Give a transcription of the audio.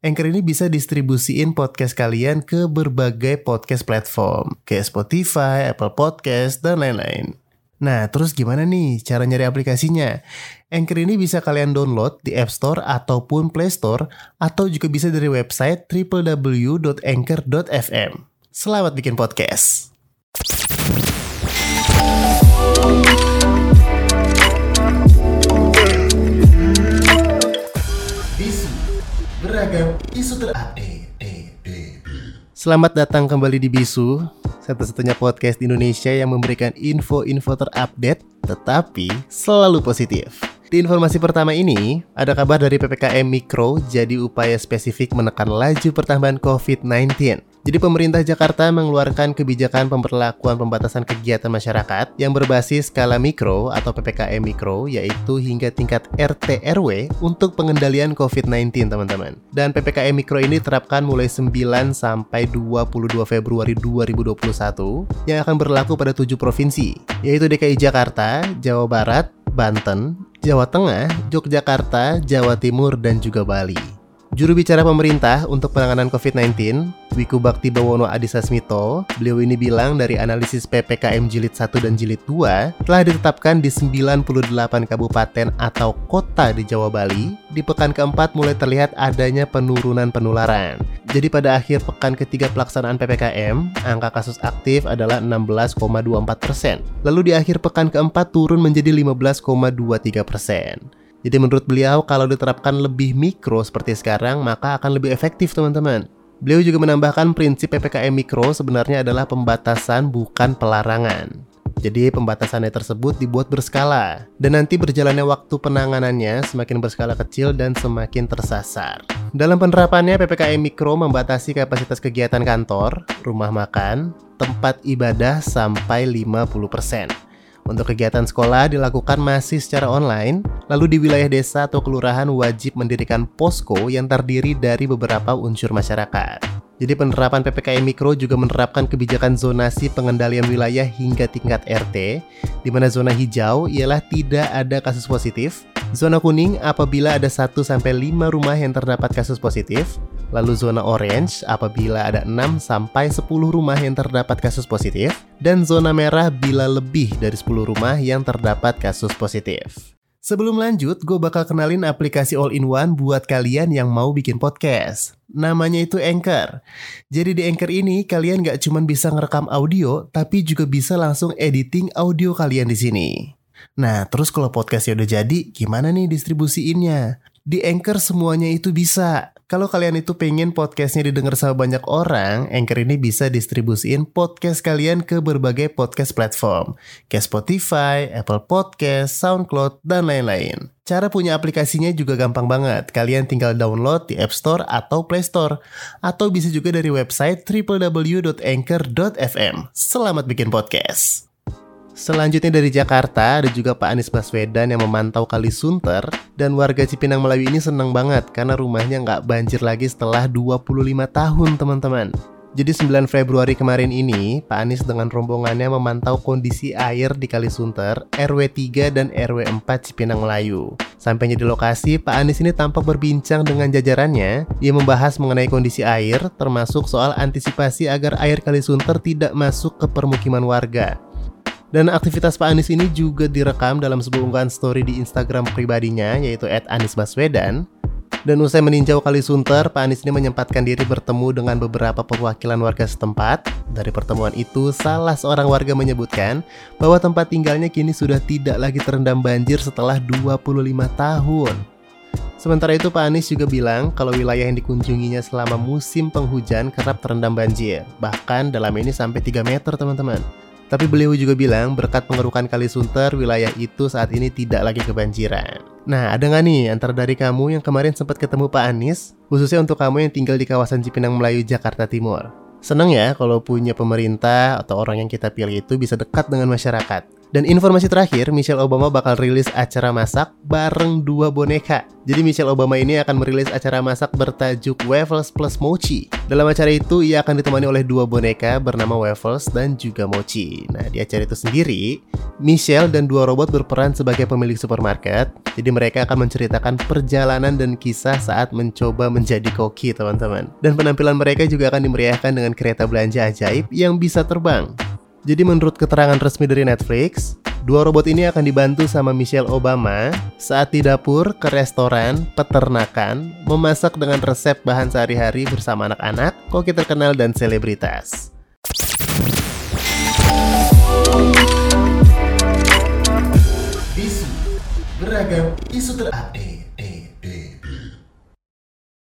Anchor ini bisa distribusiin podcast kalian ke berbagai podcast platform, kayak Spotify, Apple Podcast, dan lain-lain. Nah, terus gimana nih cara nyari aplikasinya? Anchor ini bisa kalian download di App Store ataupun Play Store, atau juga bisa dari website www.anchor.fm. Selamat bikin podcast! Beragam isu terupdate. Selamat datang kembali di Bisu, satu-satunya podcast di Indonesia yang memberikan info-info terupdate, tetapi selalu positif. Di informasi pertama ini, ada kabar dari PPKM Mikro jadi upaya spesifik menekan laju pertambahan COVID-19. Jadi pemerintah Jakarta mengeluarkan kebijakan pemberlakuan pembatasan kegiatan masyarakat yang berbasis skala mikro atau PPKM mikro yaitu hingga tingkat RT RW untuk pengendalian COVID-19 teman-teman. Dan PPKM mikro ini terapkan mulai 9 sampai 22 Februari 2021 yang akan berlaku pada 7 provinsi yaitu DKI Jakarta, Jawa Barat, Banten, Jawa Tengah, Yogyakarta, Jawa Timur, dan juga Bali. Juru bicara pemerintah untuk penanganan COVID-19, Wiku Bakti Bawono Adisasmito, beliau ini bilang dari analisis PPKM Jilid 1 dan Jilid 2 telah ditetapkan di 98 kabupaten atau kota di Jawa Bali. Di pekan keempat mulai terlihat adanya penurunan penularan. Jadi pada akhir pekan ketiga pelaksanaan PPKM, angka kasus aktif adalah 16,24 persen. Lalu di akhir pekan keempat turun menjadi 15,23 persen. Jadi menurut beliau kalau diterapkan lebih mikro seperti sekarang maka akan lebih efektif teman-teman. Beliau juga menambahkan prinsip PPKM mikro sebenarnya adalah pembatasan bukan pelarangan. Jadi pembatasannya tersebut dibuat berskala dan nanti berjalannya waktu penanganannya semakin berskala kecil dan semakin tersasar. Dalam penerapannya PPKM Mikro membatasi kapasitas kegiatan kantor, rumah makan, tempat ibadah sampai 50%. Untuk kegiatan sekolah dilakukan masih secara online, lalu di wilayah desa atau kelurahan wajib mendirikan posko yang terdiri dari beberapa unsur masyarakat. Jadi penerapan PPKM Mikro juga menerapkan kebijakan zonasi pengendalian wilayah hingga tingkat RT, di mana zona hijau ialah tidak ada kasus positif, zona kuning apabila ada 1 sampai 5 rumah yang terdapat kasus positif, lalu zona orange apabila ada 6 sampai 10 rumah yang terdapat kasus positif, dan zona merah bila lebih dari 10 rumah yang terdapat kasus positif. Sebelum lanjut, gue bakal kenalin aplikasi all-in-one buat kalian yang mau bikin podcast. Namanya itu Anchor. Jadi di Anchor ini kalian gak cuma bisa ngerekam audio, tapi juga bisa langsung editing audio kalian di sini. Nah, terus kalau podcastnya udah jadi, gimana nih distribusiinnya? Di Anchor semuanya itu bisa. Kalau kalian itu pengen podcastnya didengar sama banyak orang, Anchor ini bisa distribusiin podcast kalian ke berbagai podcast platform, kayak Spotify, Apple Podcast, SoundCloud, dan lain-lain. Cara punya aplikasinya juga gampang banget. Kalian tinggal download di App Store atau Play Store. Atau bisa juga dari website www.anchor.fm. Selamat bikin podcast! Selanjutnya dari Jakarta ada juga Pak Anies Baswedan yang memantau Kali Sunter dan warga Cipinang Melayu ini senang banget karena rumahnya nggak banjir lagi setelah 25 tahun teman-teman. Jadi 9 Februari kemarin ini, Pak Anies dengan rombongannya memantau kondisi air di Kali Sunter, RW 3 dan RW 4 Cipinang Melayu. Sampainya di lokasi, Pak Anies ini tampak berbincang dengan jajarannya. Ia membahas mengenai kondisi air, termasuk soal antisipasi agar air Kali Sunter tidak masuk ke permukiman warga. Dan aktivitas Pak Anies ini juga direkam dalam sebuah unggahan story di Instagram pribadinya yaitu @anisbaswedan. Dan usai meninjau Kali Sunter, Pak Anies ini menyempatkan diri bertemu dengan beberapa perwakilan warga setempat. Dari pertemuan itu, salah seorang warga menyebutkan bahwa tempat tinggalnya kini sudah tidak lagi terendam banjir setelah 25 tahun. Sementara itu Pak Anies juga bilang kalau wilayah yang dikunjunginya selama musim penghujan kerap terendam banjir. Bahkan dalam ini sampai 3 meter teman-teman. Tapi beliau juga bilang berkat pengerukan Kali Sunter, wilayah itu saat ini tidak lagi kebanjiran. Nah, ada nggak nih antara dari kamu yang kemarin sempat ketemu Pak Anies, khususnya untuk kamu yang tinggal di kawasan Cipinang Melayu, Jakarta Timur? Seneng ya kalau punya pemerintah atau orang yang kita pilih itu bisa dekat dengan masyarakat. Dan informasi terakhir, Michelle Obama bakal rilis acara masak bareng dua boneka. Jadi Michelle Obama ini akan merilis acara masak bertajuk Waffles plus Mochi. Dalam acara itu, ia akan ditemani oleh dua boneka bernama Waffles dan juga Mochi. Nah, di acara itu sendiri, Michelle dan dua robot berperan sebagai pemilik supermarket. Jadi mereka akan menceritakan perjalanan dan kisah saat mencoba menjadi koki, teman-teman. Dan penampilan mereka juga akan dimeriahkan dengan kereta belanja ajaib yang bisa terbang. Jadi menurut keterangan resmi dari Netflix, dua robot ini akan dibantu sama Michelle Obama saat di dapur, ke restoran, peternakan, memasak dengan resep bahan sehari-hari bersama anak-anak, koki terkenal dan selebritas. Beragam isu terupdate.